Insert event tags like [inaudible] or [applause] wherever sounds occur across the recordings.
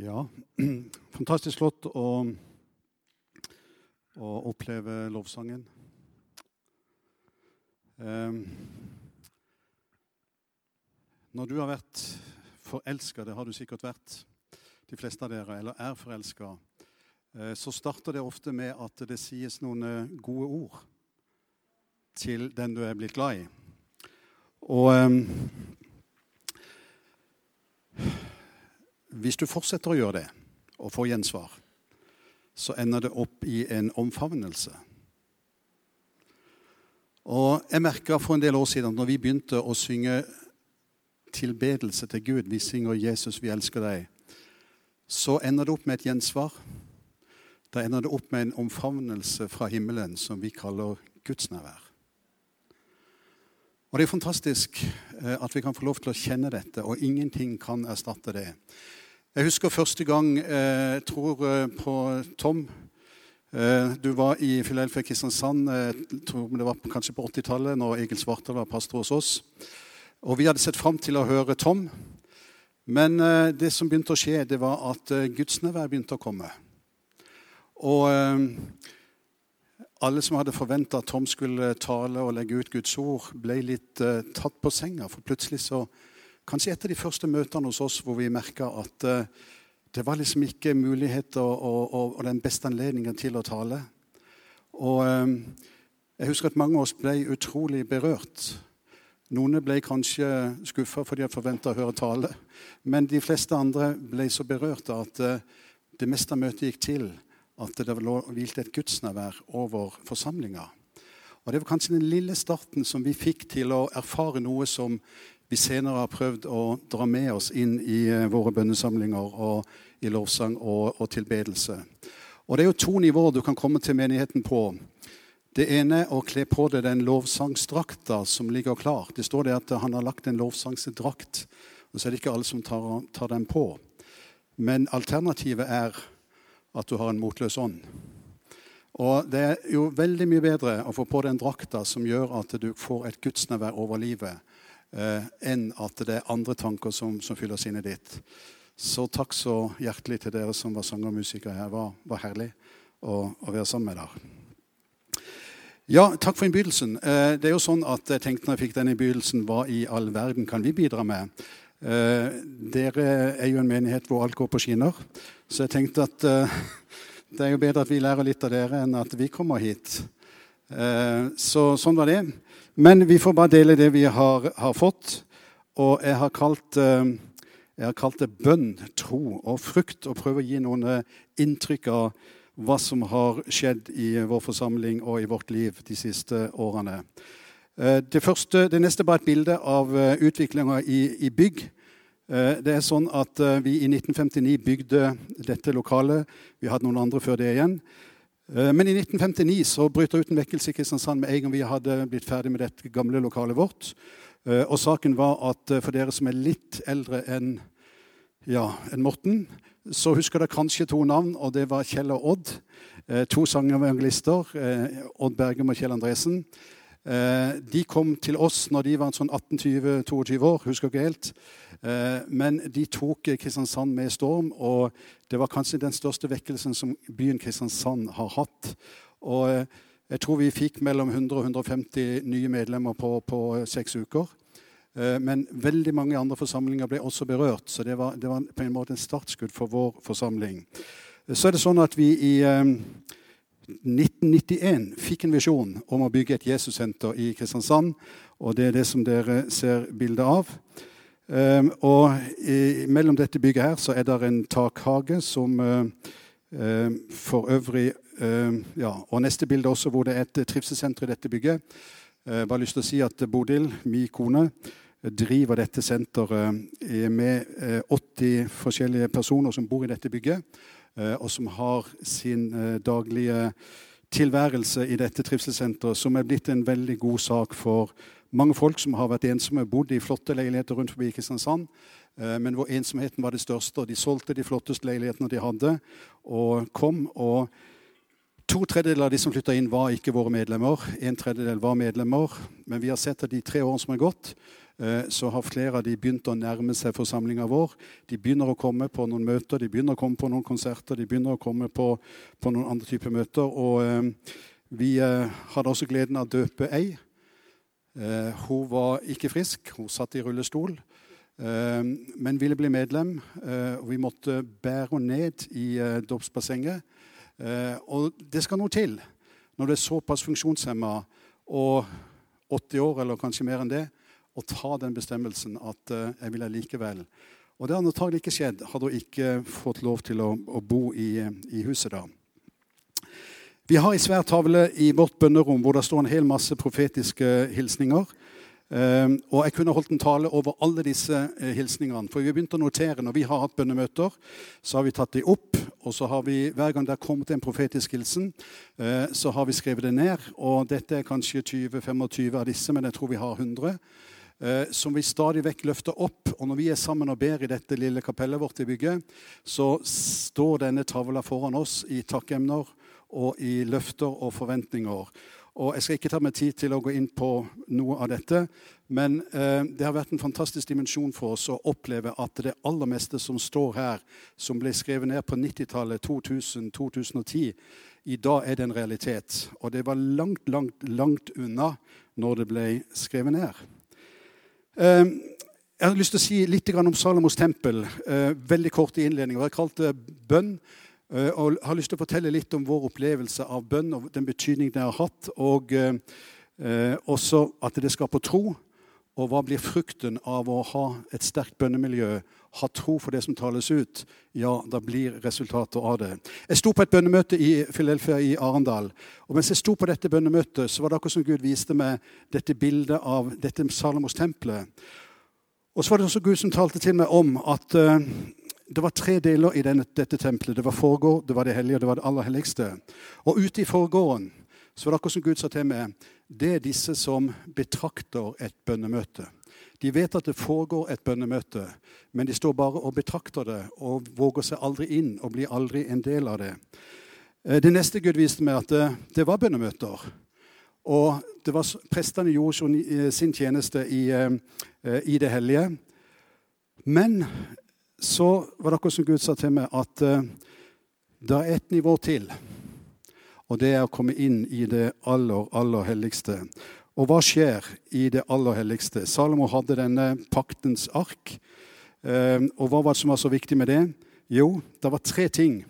Ja, [clears throat] fantastisk flott å, å oppleve lovsangen. Eh, når du har vært forelska, det har du sikkert vært, de fleste av dere, eller er forelska, eh, så starter det ofte med at det sies noen eh, gode ord til den du er blitt glad i. Og eh, hvis du fortsetter å gjøre det og får gjensvar, så ender det opp i en omfavnelse. Og Jeg merka for en del år siden når vi begynte å synge tilbedelse til Gud, vi synger 'Jesus, vi elsker deg', så ender det opp med et gjensvar. Da ender det opp med en omfavnelse fra himmelen som vi kaller gudsnærvær. Og Det er fantastisk eh, at vi kan få lov til å kjenne dette, og ingenting kan erstatte det. Jeg husker første gang jeg eh, tror eh, på Tom. Eh, du var i Filelfia Kristiansand jeg tror det var kanskje på 80-tallet, når Egil Svartdal var pastor hos oss. Og Vi hadde sett fram til å høre Tom. Men det som begynte å skje, det var at gudsnærvær begynte å komme. Og alle som hadde forventa at Tom skulle tale og legge ut Guds ord, ble litt tatt på senga. For plutselig så Kanskje et av de første møtene hos oss hvor vi merka at uh, det var liksom ikke muligheter og, og, og, den beste anledningen til å tale. Og um, jeg husker at mange av oss ble utrolig berørt. Noen ble kanskje skuffa fordi de forventa å høre tale. Men de fleste andre ble så berørte at uh, det meste av møtet gikk til at det hvilte et gudsnærvær over forsamlinga. Og Det var kanskje den lille starten som vi fikk til å erfare noe som vi senere har prøvd å dra med oss inn i eh, våre bønnesamlinger og i lovsang og, og tilbedelse. Og Det er jo to nivåer du kan komme til menigheten på. Det ene er å kle på deg den lovsangsdrakta som ligger klar. Det står det at han har lagt en lovsangsdrakt. Og så er det ikke alle som tar, tar den på. Men alternativet er at du har en motløs ånd. Og Det er jo veldig mye bedre å få på den drakta som gjør at du får et gudsnærvær over livet, eh, enn at det er andre tanker som, som fyller sinnet ditt. Så takk så hjertelig til dere som var sanger og musikere her. Det var, var herlig å, å, være sammen med dere. Ja, takk for innbydelsen. Eh, det er jo sånn at jeg tenkte når jeg fikk denne innbydelsen, hva i all verden kan vi bidra med? Eh, dere er jo en menighet hvor alt går på skinner, så jeg tenkte at eh, [laughs] det er jo bedre at vi lærer litt av dere enn at vi kommer hit. Eh, så sånn var det. Men vi får bare dele det vi har, har fått. Og jeg har, kalt, eh, jeg har kalt, det bønn, tro og frukt, og prøve å gi noen eh, inntrykk av hva som har skjedd i vår forsamling og i vårt liv de siste årene. Eh, det, første, det neste er bare et bilde av utviklinga i, i, bygg. Det er sånn at Vi i 1959 bygde dette lokalet. Vi hadde noen andre før det igjen. Eh, men i 1959 så brøt det ut en vekkelse i Kristiansand med en gang vi hadde blitt ferdig med dette gamle lokalet vårt. Eh, og saken var at eh, for dere som er litt eldre enn ja, en Morten, så husker dere kanskje to navn, og det var Kjell og Odd. To sangevangelister, Odd Bergum og Kjell Andresen. De kom til oss når de var sånn 18-20-22 år. husker ikke helt. Eh, men de tok Kristiansand med storm, og det var kanskje den største vekkelsen som byen Kristiansand har hatt. Og eh, jeg tror vi fikk mellom 100 og 150 nye medlemmer på, på seks uker. Eh, men veldig mange andre forsamlinger ble også berørt, så det var, det var på en måte en startskudd for vår forsamling. Så er det sånn at vi i 1991 fikk en visjon om å bygge et Jesussenter i Kristiansand. Og det er det som dere ser bilde av. Um, og i, mellom dette bygget her så er det en takhage som uh, uh, for øvrig uh, ja, Og neste bilde også hvor det er et trivselssenter i dette bygget. Jeg bare lyst til å si at Bodil, min kone, driver dette senteret med 80 forskjellige personer som bor i dette bygget, og som har sin daglige tilværelse i dette trivselssenteret, som er blitt en veldig god sak for mange folk som har vært ensomme, bodd i flotte leiligheter rundt forbi Kristiansand. Eh, men hvor ensomheten var det største, og de solgte de flotteste leilighetene de hadde, og kom og To tredjedeler av de som flytta inn, var ikke våre medlemmer. En tredjedel var medlemmer. Men vi har sett at de tre årene som har gått, eh, så har flere av de begynt å nærme seg forsamlinga vår. De begynner å komme på noen møter, de begynner å komme på noen konserter, de begynner å komme på, på noen andre typer møter. Og eh, vi hadde også gleden av å døpe ei. Eh, hun var ikke frisk, hun satt i rullestol. Eh, men ville bli medlem. Eh, og vi måtte bære henne ned i dåpsbassenget. Og det skal noe til når du er såpass funksjonshemma og 80 år, eller kanskje mer enn det, å ta den bestemmelsen at jeg vil likevel. Og det har antagelig ikke skjedd hadde hun ikke fått lov til å, å bo i, i huset da. Vi har ei svær tavle i vårt bønnerom hvor det står en hel masse profetiske hilsninger. Ehm, og jeg kunne holdt en tale over alle disse eh, hilsningene. For vi begynte å notere når vi har hatt bønnemøter, så har vi tatt de opp. Og så har vi, hver gang det har kommet en profetisk hilsen, eh, så har vi skrevet det ned. Og dette er kanskje 20-25 av disse, men jeg tror vi har 100. Eh, som vi stadig vekk løfter opp. Og når vi er sammen og ber i dette lille kapellet vårt i bygget, så står denne tavla foran oss i takkemner og i løfter og forventninger. Og Jeg skal ikke ta meg tid til å gå inn på noe av dette, men eh, det har vært en fantastisk dimensjon for oss å oppleve at det aller meste som står her, som ble skrevet ned på 90-tallet, 2000-2010, i dag er det en realitet. Og det var langt, langt, langt unna når det ble skrevet ned. Eh, jeg har lyst til å si litt om Salomos tempel. Eh, veldig kort i innledningen. Jeg har kalt det bønn. Eh, og har lyst til å fortelle litt om vår opplevelse av bønn og den betydning det har hatt. Og eh, eh, også at det skaper tro. Og hva blir frukten av å ha et sterkt bønnemiljø? Ha tro for det som tales ut. Ja, da blir resultatet av det. Jeg sto på et bønnemøte i Filelfia i Arendal. Og mens jeg sto på dette bønnemøtet, så var det akkurat som Gud viste meg dette bildet av dette Salomos tempelet. Og så var det også Gud som talte til meg om at det var tre deler i denne, dette tempelet. Det var forgård, det var det hellige og det var det aller helligste. Og ute i forgården så var det akkurat som Gud sa til meg, det er disse som betrakter et bønnemøte. De vet at det foregår et bønnemøte, men de står bare og betrakter det og våger seg aldri inn og blir aldri en del av det. Eh, det neste Gud viste meg, at det, det var bønnemøter. Og det var prestene gjorde sin tjeneste i, eh, i det hellige. Men så var det akkurat som Gud sa til meg, at uh, det er et nivå til. Og det er å komme inn i det aller, aller helligste. Og hva skjer i det aller helligste? Salomo hadde denne paktens ark. Uh, og hva var det som var så viktig med det? Jo, det var tre ting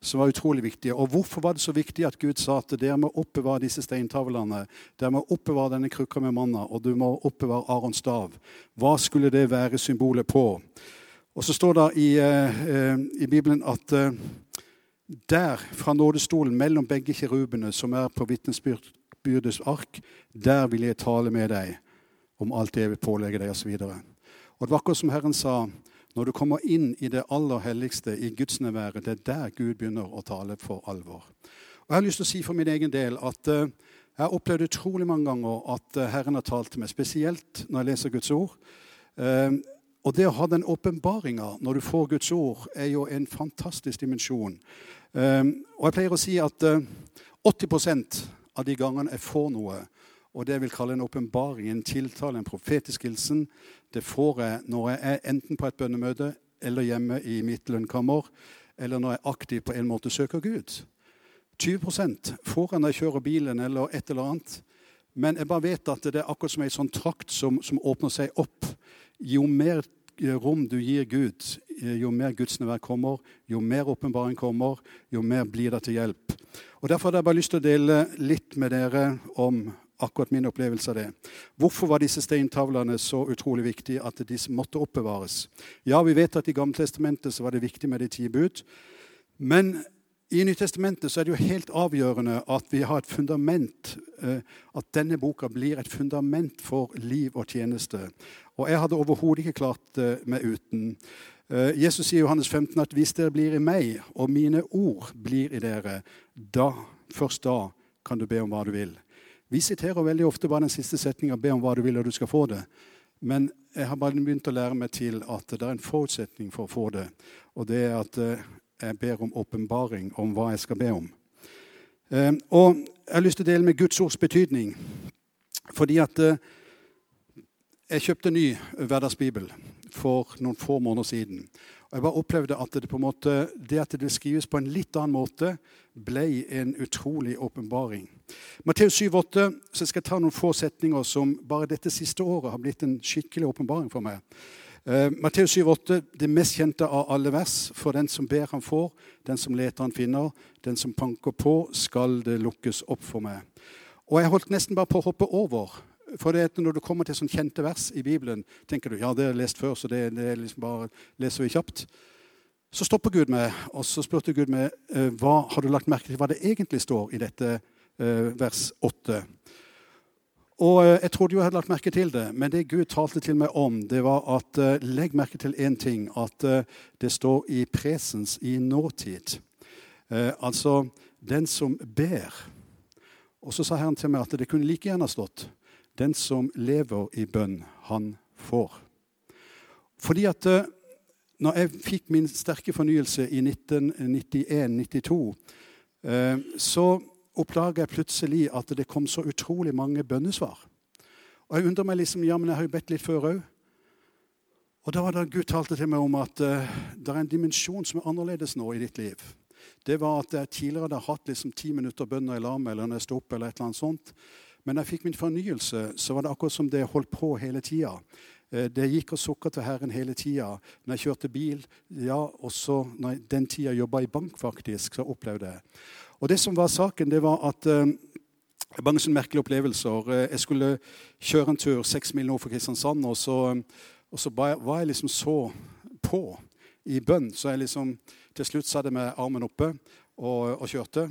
som var utrolig viktige. Og hvorfor var det så viktig at Gud sa at dere må oppbevare disse steintavlene? Dere må oppbevare denne krukka med manna, og du må oppbevare Arons stav. Hva skulle det være symbolet på? Og så står det i, eh, i Bibelen at eh, der, fra nådestolen mellom begge kirubene, som er på vitnesbyrdets ark, der vil jeg tale med deg om alt det jeg vil pålegge deg, osv. Og, det var akkurat som Herren sa, når du kommer inn i det aller helligste, i gudsnærværet, det er der Gud begynner å tale for alvor. Og Jeg har lyst til å si for min egen del at jeg har opplevd utrolig mange ganger at Herren har talt til meg, spesielt når jeg leser Guds ord. Og det å ha den åpenbaringa når du får Guds ord, er jo en fantastisk dimensjon. Um, og jeg pleier å si at uh, eh, 80% av de gangene jeg får noe, og det jeg vil kalle en åpenbaring, en tiltale, en profetisk hilsen, det får jeg når jeg er enten på et bønnemøte eller hjemme i mitt lønnkammer, eller når jeg aktivt på en måte søker Gud. 20% får jeg når jeg kjører bilen eller et eller annet. Men jeg bare vet at det er akkurat som ei sånn trakt som, som åpner seg opp. Jo mer rom du gir Gud, eh, jo mer Guds nærvær kommer, jo mer åpenbaring kommer, jo mer blir det til hjelp. Og Derfor hadde jeg bare lyst til å dele litt med dere om akkurat min opplevelse av det. Hvorfor var disse steintavlene så utrolig viktige at de måtte oppbevares? Ja, vi vet at i Gammeltestamentet så var det viktig med de ti bud. Men i Nytestamentet er det jo helt avgjørende at vi har et fundament, eh, at denne boka blir et fundament for liv og tjeneste. Og jeg hadde overhodet ikke klart det med uten. Eh, Jesus sier i Johannes 15 at hvis dere blir i meg, og mine ord blir i dere, da, først da kan du be om hva du vil. Vi siterer veldig ofte bare den siste setninga 'be om hva du vil, og du skal få det'. Men jeg har bare begynt å lære meg til at det er en forutsetning for å få det. Og det er at eh, jeg ber om åpenbaring om hva jeg skal be om. Eh, og jeg har lyst til å dele med Guds ords betydning. Fordi at eh, jeg kjøpte ny hverdagsbibel for noen få måneder siden. Og jeg bare opplevde at det, på en måte, det at det skrives på en litt annen måte, ble en utrolig åpenbaring. Matteus 7,8 så skal jeg ta noen få setninger som bare dette siste året har blitt en skikkelig åpenbaring for meg. Uh, Matteus 7,8, det mest kjente av alle vers. For den som ber, han får. Den som leter, han finner. Den som panker på, skal det lukkes opp for meg. Og jeg holdt nesten bare på å hoppe over. For det at når du kommer til sånn kjente vers i Bibelen, tenker du ja, det har jeg lest før, så det, det liksom bare leser vi kjapt. Så stopper Gud meg, og så spurte Gud meg uh, hva har du lagt merke til hva det egentlig står i dette uh, vers 8. Og eh, Jeg trodde jo jeg hadde lagt merke til det, men det Gud talte til meg om, det var at uh, legg merke til én ting. At uh, det står i presens i nåtid. Altså den som ber. Og så sa Herren til meg at det kunne like gjerne stått den som lever i bønn, han får. Fordi at når jeg fikk min sterke fornyelse i 1991-92, så oppdaga jeg plutselig at det kom så utrolig mange bønnesvar. Og jeg undrer meg liksom, ja, men jeg har jo bedt litt før òg. Og da var det Gud talte til meg om at uh, det er en dimensjon som er annerledes nå i ditt liv. Det var at jeg tidligere hadde hatt liksom ti minutter bønner i lam eller når jeg sto opp, eller et eller annet sånt. Men da jeg fikk min fornyelse, så var det akkurat som det holdt på hele tida. Uh, det gikk og sukka til Herren hele tida. Når jeg kjørte bil, ja, også når jeg den tida jobba i bank, faktisk, så opplevde jeg. Og det som var saken, det var at eh, mange sånne merkelige opplevelser. Uh, jeg skulle kjøre en tur seks mil nord for Kristiansand, og så, og så var jeg liksom så på i bønn. Så jeg liksom til slutt satt med armen oppe og, og kjørte.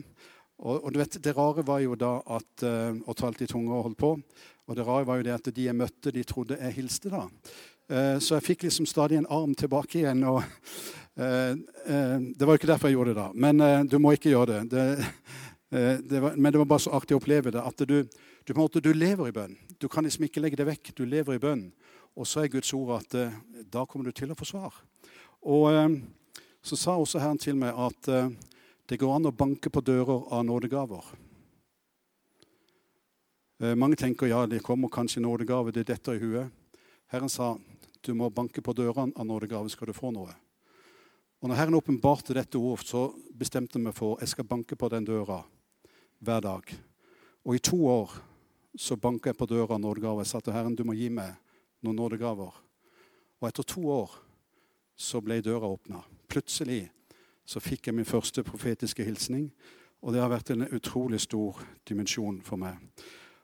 Og, og, du vet, Det rare var jo da at Og talte i tunge og holdt på. Og det rare var jo det at de jeg møtte, de trodde jeg hilste da. Så jeg fikk liksom stadig en arm tilbake igjen. og Eh, eh, det var ikke derfor jeg gjorde det, da. Men eh, du må ikke gjøre det. det, det var, men det var bare så artig å oppleve det. At du, du, måte, du lever i bønn. Du kan liksom ikke legge det vekk. Du lever i bønn. Og så er Guds ord at da kommer du til å få svar. Og så sa også Herren til meg at det går an å banke på dører av nådegaver. Mange tenker ja, det kommer kanskje nådegave, det detter i huet. Herren sa du må banke på dørene av nådegave, skal du få noe. Og når Herren åpenbarte dette ord, så bestemte jeg meg for jeg skal banke på den døra hver dag. Og i to år så banka jeg på døra nådegaver. Jeg sa til Herren du må gi meg noen nådegaver. Og etter to år så ble døra åpna. Plutselig så fikk jeg min første profetiske hilsning. Og det har vært en utrolig stor dimensjon for meg.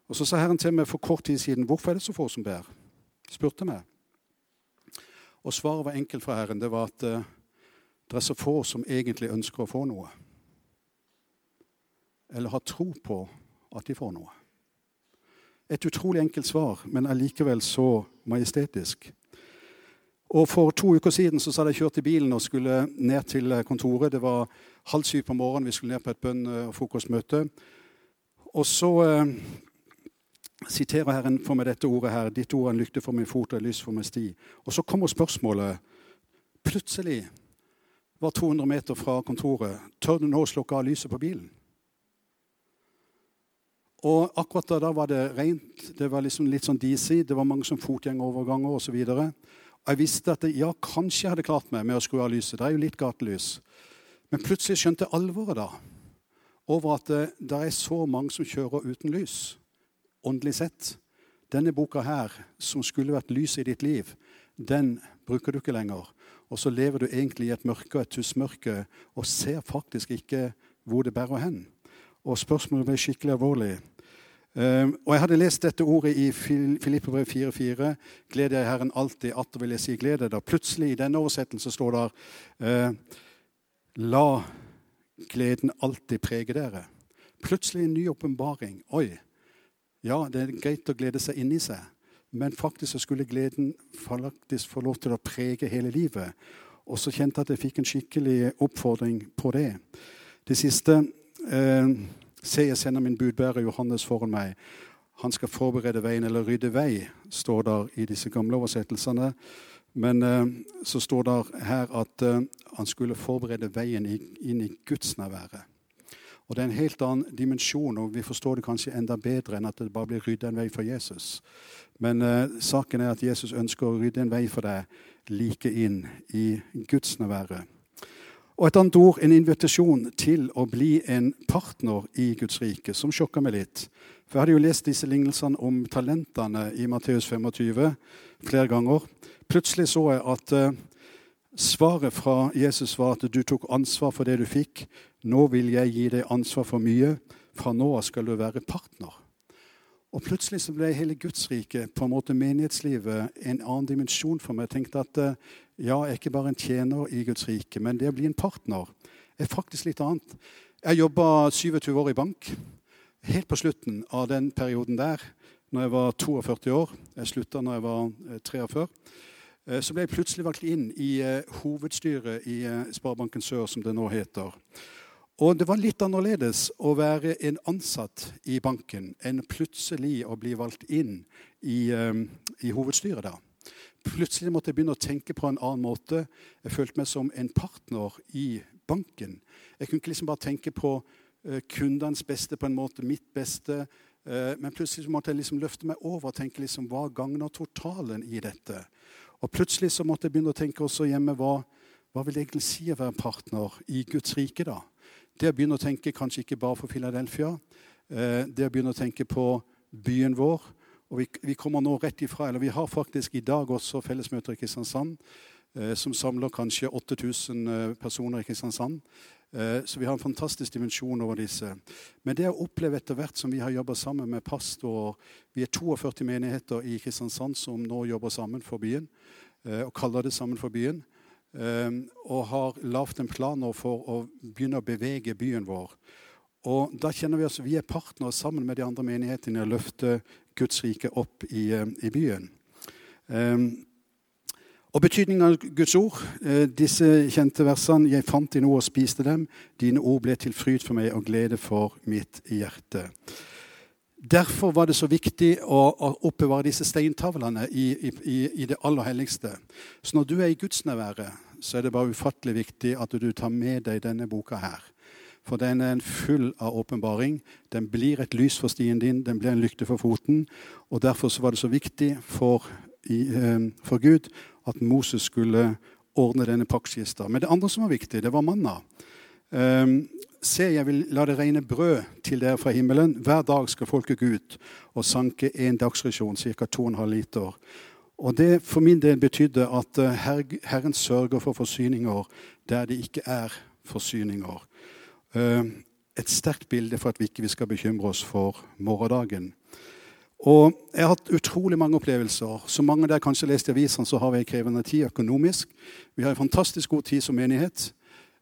Og Så sa Herren til meg for kort tid siden hvorfor er det så få som ber. spurte meg. Og svaret var enkelt fra Herren. Det var at uh, det er så få som egentlig ønsker å få noe. Eller har tro på at de får noe. Et utrolig enkelt svar, men allikevel så majestetisk. Og For to uker siden så hadde jeg kjørt i bilen og skulle ned til kontoret. Det var halv syv på morgenen. Vi skulle ned på et bønn- og frokostmøte. Og så eh, siterer Herren for meg dette ordet her. Ditt ord er en lykte for min fot og et lys for min sti. Og så kommer spørsmålet plutselig var 200 meter fra kontoret. Tør du nå slukke av lyset på bilen? Og akkurat da, da var det rent. Det var liksom litt sånn DC. Det var mange som fotgjengeroverganger osv. Jeg visste at ja, kanskje jeg hadde klart meg med å skru av lyset. Det er jo litt gatelys. Men plutselig skjønte jeg alvoret da. Over at det, det er så mange som kjører uten lys. Åndelig sett. Denne boka her, som skulle vært lyset i ditt liv, den bruker du ikke lenger. Og så lever du egentlig i et mørke og et tussmørke og ser faktisk ikke hvor det bærer hen. Og spørsmålet ble skikkelig alvorlig. Um, og Jeg hadde lest dette ordet i Filippebrev 4,4. Gled deg Herren alltid. Atter vil jeg si gled deg. Da plutselig i denne oversettelsen står det uh, La gleden alltid prege dere. Plutselig en ny åpenbaring. Oi. Ja, det er greit å glede seg inni seg. Men faktisk så skulle gleden faktisk få lov til å prege hele livet. Og så kjente jeg at jeg fikk en skikkelig oppfordring på det. Det siste eh, Se, jeg sender min budbærer Johannes foran meg. Han skal forberede veien, eller rydde vei, står der i disse gamle oversettelsene. Men eh, så står det her at eh, han skulle forberede veien inn i gudsnærværet. Og det er en helt annen dimensjon, og vi forstår det kanskje enda bedre enn at det bare blir rydda en vei for Jesus. Men uh, saken er at Jesus ønsker å rydde en vei for deg like inn i gudsnærværet. Og et annet ord, en invitasjon til å bli en partner i Guds rike, som sjokka meg litt. For jeg hadde jo lest disse lignelsene om talentene i Matteus 25 flere ganger. Plutselig så jeg at uh, svaret fra Jesus var at du tok ansvar for det du fikk. Nå vil jeg gi deg ansvar for mye. Fra nå av skal du være partner. Og plutselig så ble hele Guds rike, på en måte menighetslivet, en annen dimensjon for meg. Jeg tenkte at eh, ja, jeg er ikke bare en tjener i Guds rike, men det å bli en partner er faktisk litt annet. Jeg jobba 27 år i bank. Helt på slutten av den perioden der, når jeg var 42 år Jeg slutta når jeg var 43. Eh, så ble jeg plutselig valgt inn i eh, hovedstyret i Sparebanken Sør, som det nå heter. Og det var litt annerledes å være en ansatt i banken enn plutselig å bli valgt inn i, um, i, hovedstyret der. Plutselig måtte jeg begynne å tenke på en annen måte. Jeg følte meg som en partner i banken. Jeg kunne ikke liksom bare tenke på uh, kundenes beste på en måte, mitt beste. Uh, men plutselig måtte jeg liksom løfte meg over og tenke liksom, hva gagner totalen i dette. Og plutselig så måtte jeg begynne å tenke også hjemme hva, hva vil det egentlig si å være partner i Guds rike. da? Det å begynne å tenke kanskje ikke bare for Philadelphia, eh, det å begynne å tenke på byen vår. Og vi, vi, kommer nå rett ifra, eller vi har faktisk i dag også fellesmøter i Kristiansand eh, som samler kanskje 8000 eh, personer i Kristiansand. Så vi har en fantastisk dimensjon over disse. Men det å oppleve etter hvert som vi har jobba sammen med pastorer Vi er 42 menigheter i Kristiansand som nå jobber sammen for byen, og kaller det sammen for byen. Ehm, og har lagd en plan for å begynne å bevege byen vår. Og da kjenner Vi oss, vi er partnere sammen med de andre menighetene i å løfte Guds rike opp i, eh, i byen. Um, og betydningen av Guds ord, eh, disse kjente versene 'Jeg fant dine ord og spiste dem'. 'Dine ord ble til fryd for meg og glede for mitt hjerte'. Derfor var det så viktig å, å oppbevare disse steintavlene i, i, i, det aller helligste. Så når du er i gudsnærværet, så er det bare ufattelig viktig at du tar med deg denne boka her. For den er full av åpenbaring. Den blir et lys for stien din, den blir en lykte for foten. Og Derfor var det så viktig for, i, eh, for Gud at Moses skulle ordne denne pakkskista. Men det andre som var viktig, det var manna. Um, Se, jeg vil la det regne brød til dere fra himmelen. Hver dag skal folket gå ut og sanke en dagsrasjon, ca. 2,5 liter. Og Det for min del betydde at eh, Herren sørger for forsyninger der det ikke er forsyninger. Eh, et sterkt bilde for at vi ikke skal bekymre oss for morgendagen. Og Jeg har hatt utrolig mange opplevelser. Som mange der kanskje leste i avisene, så har vi en krevende tid økonomisk. Vi har en fantastisk god tid som menighet.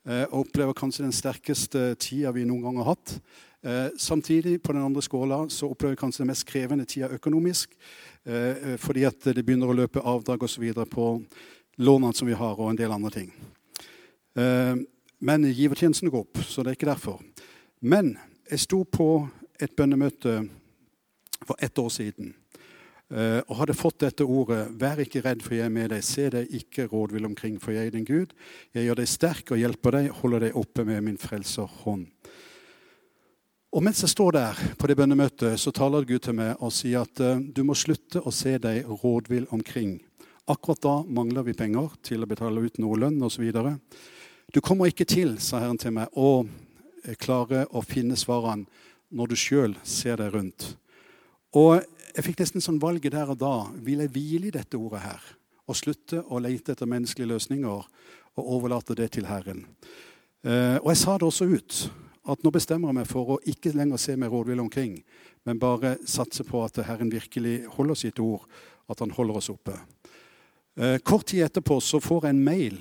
Eh, og opplever kanskje den sterkeste tida vi noen gang har hatt. Eh, samtidig, på den andre skåla, så opplever jeg kanskje den mest krevende tida økonomisk. Eh, fordi at det begynner å løpe avdrag osv. på lånene som vi har, og en del andre ting. Men givertjenesten går opp, så det er ikke derfor. Men jeg sto på et bønnemøte for ett år siden. Uh, og hadde fått dette ordet 'Vær ikke redd, for jeg er med deg'. Se deg ikke rådvill omkring, for jeg er din Gud. Jeg gjør deg sterk og hjelper deg, holder deg oppe med min frelserhånd. Og mens jeg står der på det bønnemøtet, så taler Gud til meg og sier at uh, du må slutte å se deg rådvill omkring. Akkurat da mangler vi penger til å betale ut noe lønn osv. Du kommer ikke til, sa Herren til meg, å eh, klare å finne svarene når du sjøl ser deg rundt. Og jeg fikk nesten sånn valget der og da. Vil jeg hvile i dette ordet her? Og slutte å lete etter menneskelige løsninger og overlate det til Herren? Eh, og jeg sa det også ut. At nå bestemmer jeg meg for å ikke lenger se meg rådvill omkring, men bare satse på at Herren virkelig holder sitt ord, at han holder oss oppe. Eh, kort tid etterpå så får jeg en mail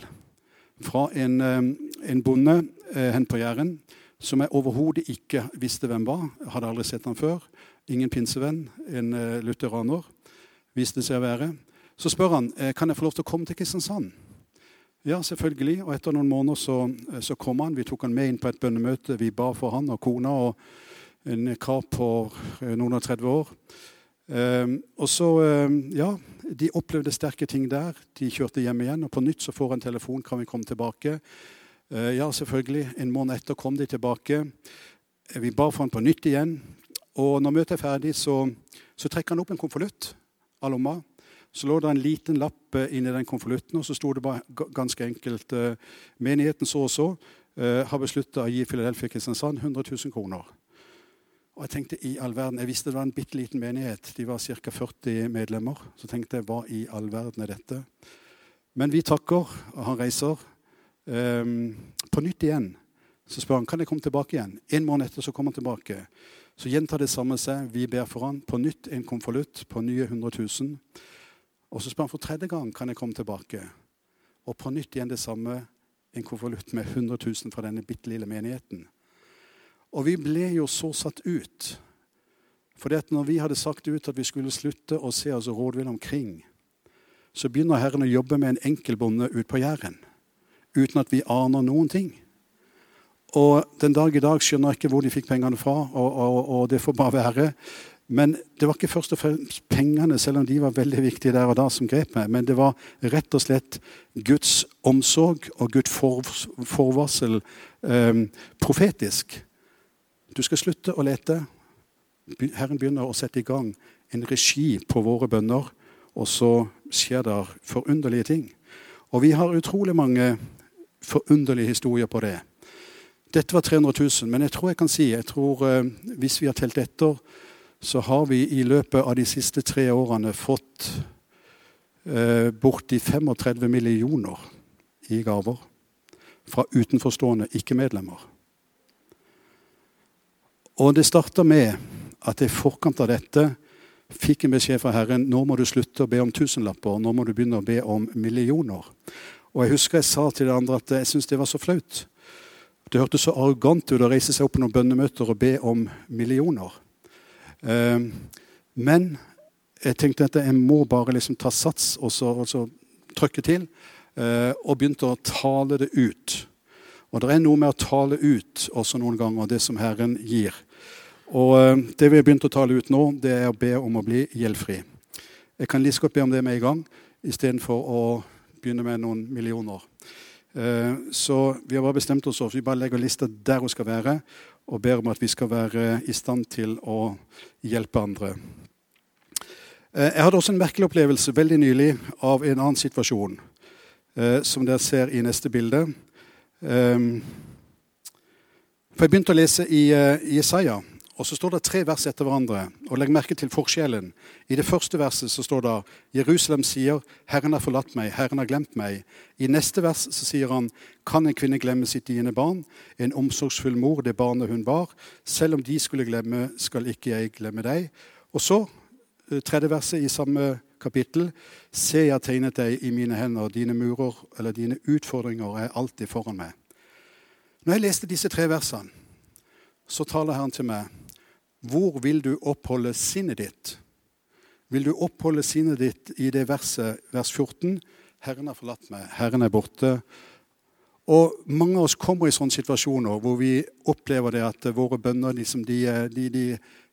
fra en, eh, en bonde eh, hen på Jæren som jeg overhodet ikke visste hvem var. Jeg hadde aldri sett han før. Ingen pinsevenn, en uh, lutheraner, viste seg å være. Så spør han eh, kan jeg få lov til å komme til Kristiansand. Ja, selvfølgelig. Og etter noen måneder så, eh, så kom han. Vi tok han med inn på et bønnemøte. Vi ba for han og kona og en kar på noen og 30 år. Um, og så, um, ja, De opplevde sterke ting der. De kjørte hjem igjen. Og på nytt så får han telefon kan vi komme tilbake. Ja, selvfølgelig. En måned etter kom de tilbake. Vi ba for han på nytt igjen. Og når møtet er ferdig, så, så trekker han opp en konvolutt av lomma. Så lå det en liten lapp eh, inni den konvolutten, og så sto det bare ganske enkelt eh, Menigheten så og så eh, har beslutta å gi Filadelfia Kristiansand 100 000 kroner. Og jeg tenkte i all verden, jeg visste det var en bitte liten menighet. De var ca. 40 medlemmer. Så tenkte jeg hva i all verden er dette? Men vi takker, og han reiser. Um, på nytt igjen så spør han kan jeg komme tilbake igjen. En måned etter så kommer han tilbake. Så gjentar det samme seg. Vi ber for han. På nytt en konvolutt på nye 100 000. Og så spør han for tredje gang kan jeg komme tilbake. Og på nytt igjen det samme. En konvolutt med 100 000 fra denne bitte lille menigheten. Og vi ble jo så satt ut. For når vi hadde sagt ut at vi skulle slutte å se oss rådvill omkring, så begynner Herren å jobbe med en enkeltbonde ute på Jæren. Uten at vi aner noen ting. Og den dag i dag skjønner jeg ikke hvor de fikk pengene fra, og, og, og det får bare være. Men det var ikke først og fremst pengene, selv om de var veldig viktige der og da, som grep meg. Men det var rett og slett Guds omsorg og Guds for, forvarsel eh, profetisk. Du skal slutte å lete. Herren begynner å sette i gang en regi på våre bønner, og så skjer det forunderlige ting. Og vi har utrolig mange forunderlige historier på det. Dette var 300 000, men jeg tror jeg kan si, jeg tror eh, hvis vi har telt etter, så har vi i løpet av de siste tre årene fått eh, borti 35 millioner i gaver fra utenforstående ikke-medlemmer. Og det starta med at jeg i forkant av dette fikk en beskjed fra Herren nå må du slutte å be om tusenlapper, nå må du begynne å be om millioner. Og Jeg husker jeg sa til de andre at jeg syntes det var så flaut. Det hørtes så arrogant ut å reise seg opp på noen bønnemøter og be om millioner. Ehm, men jeg tenkte at jeg må bare liksom ta sats og så, og så trykke til. Eh, og begynte å tale det ut. Og det er noe med å tale ut også noen ganger det som Herren gir. Og eh, det vi har begynt å tale ut nå, det er å be om å bli gjeldfri. Jeg kan like godt be om det med en gang istedenfor å begynne med noen millioner. Eh, så vi har bare bestemt oss for vi bare legger lista der hun skal være og ber om at vi skal være i stand til å hjelpe andre. Eh, jeg hadde også en merkelig opplevelse veldig nylig av en annen situasjon, eh, som dere ser i neste bilde. For Jeg begynte å lese i Jesaja, og så står det tre vers etter hverandre. Og Legg merke til forskjellen. I det første verset så står det Jerusalem sier, 'Herren har forlatt meg, Herren har glemt meg'. I neste vers så sier han, 'Kan en kvinne glemme sitt diende barn?' 'En omsorgsfull mor, det barnet hun bar.' 'Selv om de skulle glemme, skal ikke jeg glemme deg.' Og så, eh, tredje verset i samme kapittel, 'Se, jeg tegnet deg i mine hender. Dine murer, eller dine utfordringer, er alltid foran meg.' Når jeg leste disse tre versene, så taler Herren til meg hvor vil du oppholde sinnet ditt? Vil du oppholde sinnet ditt i det verset, vers 14? Herren har forlatt meg, Herren er borte. Og Mange av oss kommer i sånne situasjoner hvor vi opplever det at våre bønner liksom, de, de, de,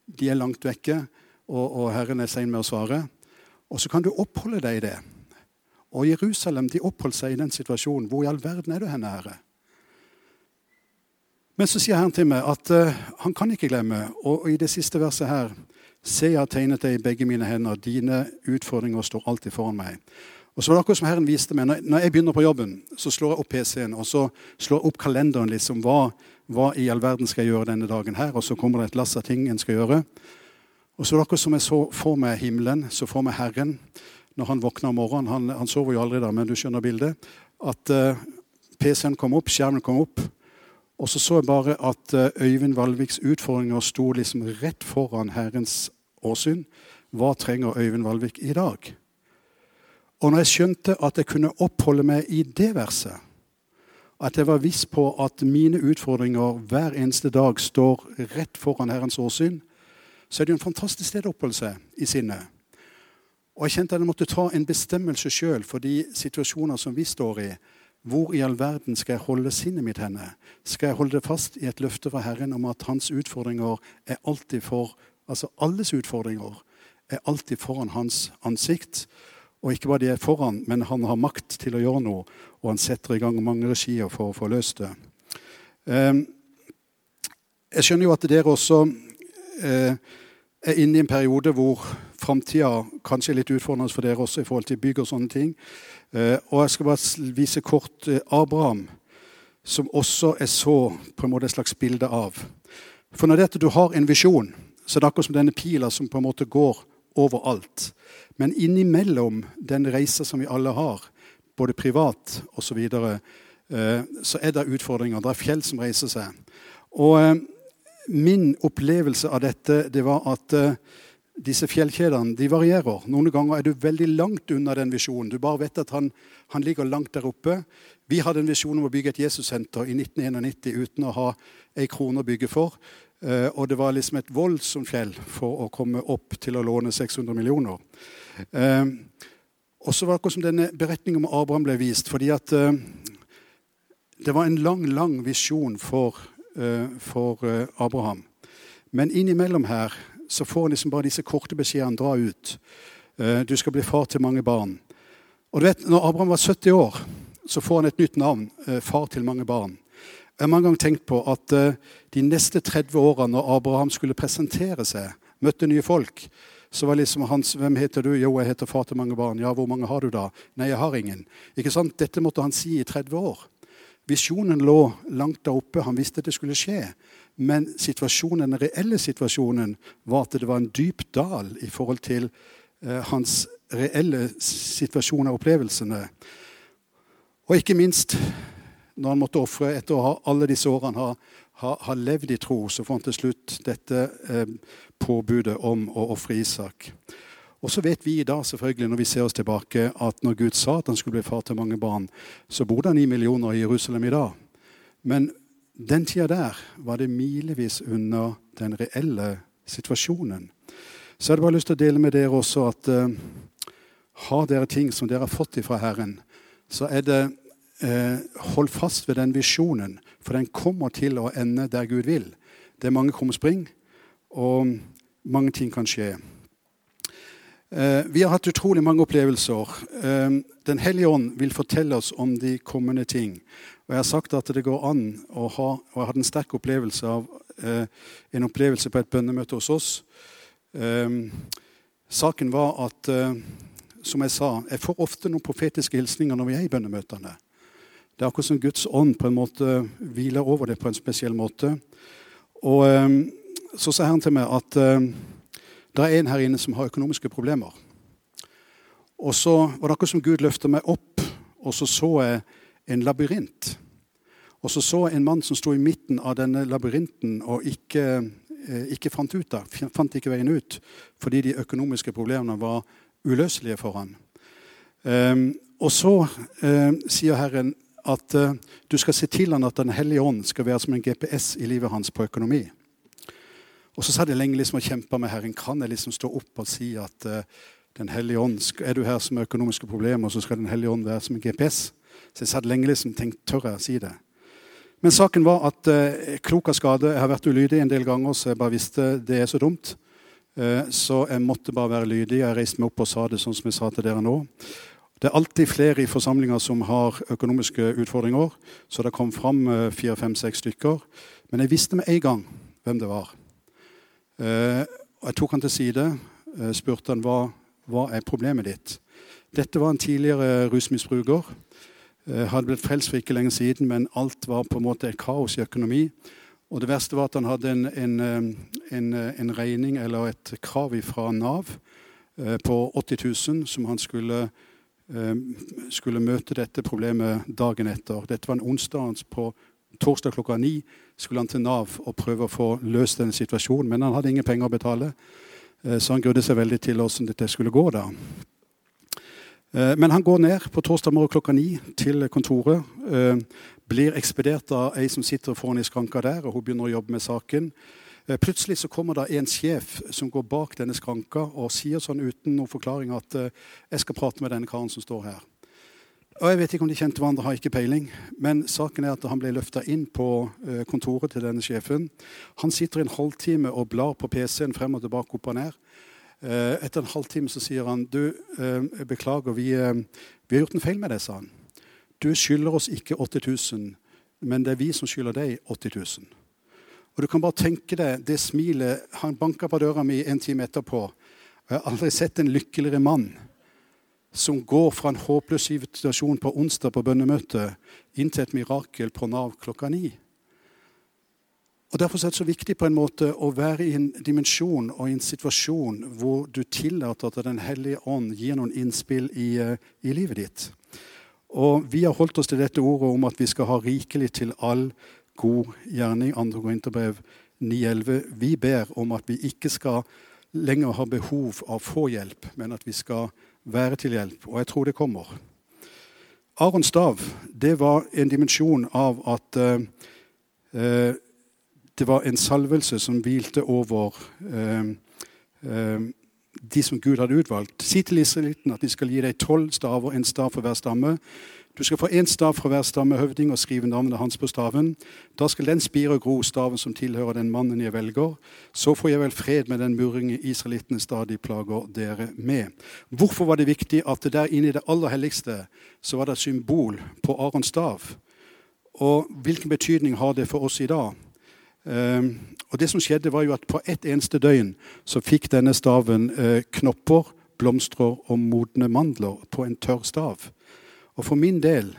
de, er langt vekke, og, og Herren er sein med å svare. Og så kan du oppholde deg i det. Og Jerusalem de oppholdt seg i den situasjonen. Hvor i all verden er du henne, Herre? Men så sier Herren til meg at uh, han kan ikke glemme. Og, og, i det siste verset her Se, jeg har tegnet deg i begge mine hender. Dine utfordringer står alltid foran meg. Og så var det akkurat som Herren viste meg. Når, når jeg begynner på jobben, så slår jeg opp PC-en og så slår jeg opp kalenderen. liksom, hva, hva, i all verden skal jeg gjøre denne dagen her? Og så kommer det et lass av ting en skal gjøre. Og så var det akkurat som jeg så for meg himmelen, så for meg Herren når han våkner om morgenen. Han, han sover jo aldri da, men du skjønner bildet. At uh, PC-en kom opp, skjermen kom opp. Og så så jeg bare at eh, Øyvind Valviks utfordringer sto liksom rett foran Herrens åsyn. Hva trenger Øyvind Valvik i dag? Og når jeg skjønte at jeg kunne oppholde meg i det verset, at jeg var viss på at mine utfordringer hver eneste dag står rett foran Herrens åsyn, så er det jo en fantastisk sted å oppholde seg i sinnet. Og jeg kjente at jeg måtte ta en bestemmelse sjøl for de situasjoner som vi står i, hvor i all verden skal jeg holde sinnet mitt henne? Skal jeg holde det fast i et løfte fra Herren om at hans utfordringer er alltid for Altså alles utfordringer er alltid foran hans ansikt. Og ikke bare de er foran, men han har makt til å gjøre noe, og han setter i gang mange regier for å få løst det. Ehm, jeg skjønner jo at dere også eh, er inne i en periode hvor framtida kanskje litt utfordrende for dere også i forhold til bygg og sånne ting. Eh, og jeg skal bare vise kort eh, Abraham, som også er så på en måte et slags bilde av. For når det at du har en visjon, så er det akkurat som denne pila som på en måte går overalt. Men innimellom den reisa som vi alle har, både privat osv., så, videre, eh, så er det utfordringer. Det er fjell som reiser seg. Og min opplevelse av dette det var at disse fjellkjedene de varierer. Noen ganger er du veldig langt unna den visjonen. Du bare vet at han, han ligger langt der oppe. Vi hadde en visjon om å bygge et Jesussenter i 1991 uten å ha ei krone å bygge for. Uh, og det var liksom et voldsomt fjell for å komme opp til å låne 600 millioner. Uh, og så var det akkurat som denne beretningen om Abraham ble vist. fordi at uh, det var en lang, lang visjon for, for Abraham. Men innimellom her så får han liksom bare disse korte beskjedene. Dra ut. Eh, du skal bli far til mange barn. Og du vet, når Abraham var 70 år, så får han et nytt navn. Eh, far til mange barn. Jeg har mange ganger tenkt på at eh, de neste 30 årene, når Abraham skulle presentere seg, møtte nye folk, så var liksom hans 'Hvem heter du?' 'Jo, jeg heter far til mange barn.' 'Ja, hvor mange har du da?' 'Nei, jeg har ingen.' Ikke sant? Dette måtte han si i 30 år. Visjonen lå langt der oppe. Han visste at det skulle skje. Men situasjonen, den reelle situasjonen var at det var en dyp dal i forhold til eh, hans reelle situasjon og opplevelsene. Og ikke minst når han måtte ofre etter å ha alle disse årene har, ha, ha, levd i tro, så får han til slutt dette eh, påbudet om å ofre Isak. Og så vet vi i dag selvfølgelig, når vi ser oss tilbake, at når Gud sa at han skulle bli far til mange barn, så bodde han i millioner i Jerusalem i dag. Men den tida der var det milevis unna den reelle situasjonen. Så jeg hadde bare lyst til å dele med dere også at uh, har dere ting som dere har fått ifra Herren, så er det uh, Hold fast ved den visjonen, for den kommer til å ende der Gud vil. Det er mange krumspring, og mange ting kan skje. Uh, vi har hatt utrolig mange opplevelser. Den hellige ånd vil fortelle oss om de kommende ting. Og jeg har sagt at det går an å ha Og jeg hadde en sterk opplevelse av eh, en opplevelse på et bønnemøte hos oss. Eh, saken var at, eh, som jeg sa, jeg får ofte noen profetiske hilsninger når vi er i bønnemøtene. Det er akkurat som Guds ånd på en måte hviler over det på en spesiell måte. Og eh, så sa Herren til meg at eh, det er en her inne som har økonomiske problemer. Og så var det akkurat som Gud løfta meg opp, og så så jeg en labyrint. Og så så en mann som sto i midten av denne labyrinten og ikke, eh, ikke fant ut da, fant ikke veien ut fordi de økonomiske problemene var uløselige for han. Um, og så um, sier Herren at uh, du skal se til han at Den hellige ånd skal være som en GPS i livet hans på økonomi. Og så satt jeg lenge liksom og kjempa med Herren. Kan jeg liksom stå opp og si at uh, Den hellige ånd, er du her som har økonomiske problemer, så skal Den hellige ånd være som en GPS? Så jeg satt lenge liksom tenkt tør jeg å si det. Men saken var at uh, klok av skade. Jeg har vært ulydig en del ganger, så jeg bare visste det er så dumt. Eh, så jeg måtte bare være lydig. Jeg reiste meg opp og sa det sånn som jeg sa til dere nå. Det er alltid flere i forsamlinger som har økonomiske utfordringer, så det kom fram eh, fire, fem, seks stykker. Men jeg visste med en gang hvem det var. Eh, jeg tok han til side, eh, spurte han hva, hva er problemet ditt. Dette var en tidligere rusmisbruker Eh, hadde blitt frelst for ikke lenge siden, men alt var på en måte et kaos i økonomi. Og det verste var at han hadde en, en, en, en regning eller et krav fra Nav på 80 000 som han skulle, skulle møte dette problemet dagen etter. Dette var en onsdag. På torsdag klokka ni skulle han til Nav og prøve å få løst denne situasjonen. Men han hadde ingen penger å betale, så han grudde seg veldig til hvordan dette skulle gå. da. Eh, men han går ned på torsdag morgen klokka ni til kontoret. Eh, blir ekspedert av ei som sitter foran i skranka der, og hun begynner å jobbe med saken. Eh, plutselig så kommer det en sjef som går bak denne skranka og sier sånn uten noen forklaring at 'jeg skal prate med denne karen som står her'. Og Jeg vet ikke om de kjente hverandre, har ikke peiling. Men saken er at han ble løfta inn på kontoret til denne sjefen. Han sitter en halvtime og blar på PC-en frem og tilbake, opp og ned. Eh, etter en halvtime så sier han du, eh, beklager, vi, eh, vi, har gjort en feil med deg, sa han. Du skylder oss ikke 8000, men det er vi som skylder deg 80 000. Og du kan bare tenke deg det smilet Han banka på døra mi en time etterpå. Jeg har aldri sett en lykkeligere mann som går fra en håpløs situasjon på onsdag på bønnemøtet inn til et mirakel på Nav klokka ni. Og Derfor er det så viktig på en måte å være i en dimensjon og i en situasjon hvor du tillater at Den hellige ånd gir noen innspill i, eh, i, livet ditt. Og Vi har holdt oss til dette ordet om at vi skal ha rikelig til all god gjerning. 2. Korinterbrev 9,11. Vi ber om at vi ikke skal lenger ha behov av få hjelp, men at vi skal være til hjelp. Og jeg tror det kommer. Arons stav det var en dimensjon av at eh, det var en salvelse som hvilte over eh, eh, de som Gud hadde utvalgt. Si til israelitten at de skal gi deg tolv staver, en stav for hver stamme. Du skal få én stav fra hver stammehøvding og skrive navnet hans på staven. Da skal den spire og gro staven som tilhører den mannen jeg velger. Så får jeg vel fred med den murringen israelittene stadig plager dere med. Hvorfor var det viktig at det der inne i det aller helligste så var det et symbol på Arons stav? Og hvilken betydning har det for oss i dag? Um, og det som skjedde var jo at På ett eneste døgn så fikk denne staven uh, knopper, blomstrer og modne mandler på en tørr stav. Og For min del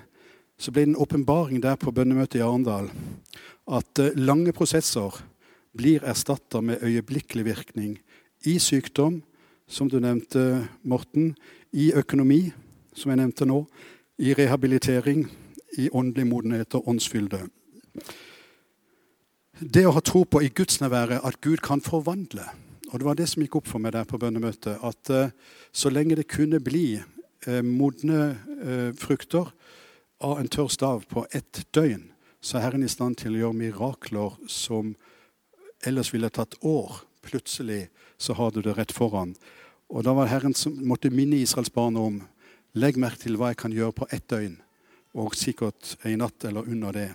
så ble det en åpenbaring der på bønnemøtet i Arendal at uh, lange prosesser blir erstatta med øyeblikkelig virkning i sykdom, som du nevnte, Morten, i økonomi, som jeg nevnte nå, i rehabilitering, i åndelig modenhet og åndsfylde. Det å ha tro på i gudsnærværet at Gud kan forvandle. Og Det var det som gikk opp for meg der på bønnemøtet. At uh, så lenge det kunne bli modne uh, frukter av en tørr stav på ett døgn, så er Herren i stand til å gjøre mirakler som ellers ville tatt år. Plutselig så har du det rett foran. Og da var Herren som måtte minne Israels barn om legg merke til hva jeg kan gjøre på ett døgn, og sikkert en natt eller under det.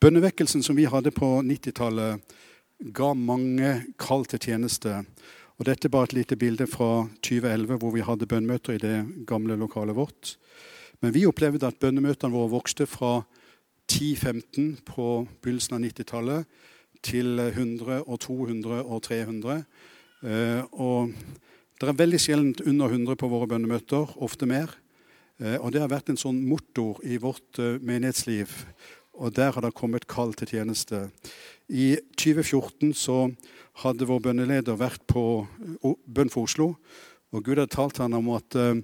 Bønnevekkelsen som vi hadde på 90-tallet, ga mange kall til tjeneste. Og Dette er bare et lite bilde fra 2011, hvor vi hadde bønnemøter i det gamle lokalet vårt. Men vi opplevde at bønnemøtene våre vokste fra 10-15 på begynnelsen av 90-tallet til 100 og 200 og 300. Eh, og det er veldig sjelden under 100 på våre bønnemøter, ofte mer. Eh, og det har vært en sånn motor i vårt eh, menighetsliv og der har det kommet kall til tjeneste. I 2014 så hadde vår bønneleder vært på bønn for Oslo. Og Gud hadde talt han om at uh,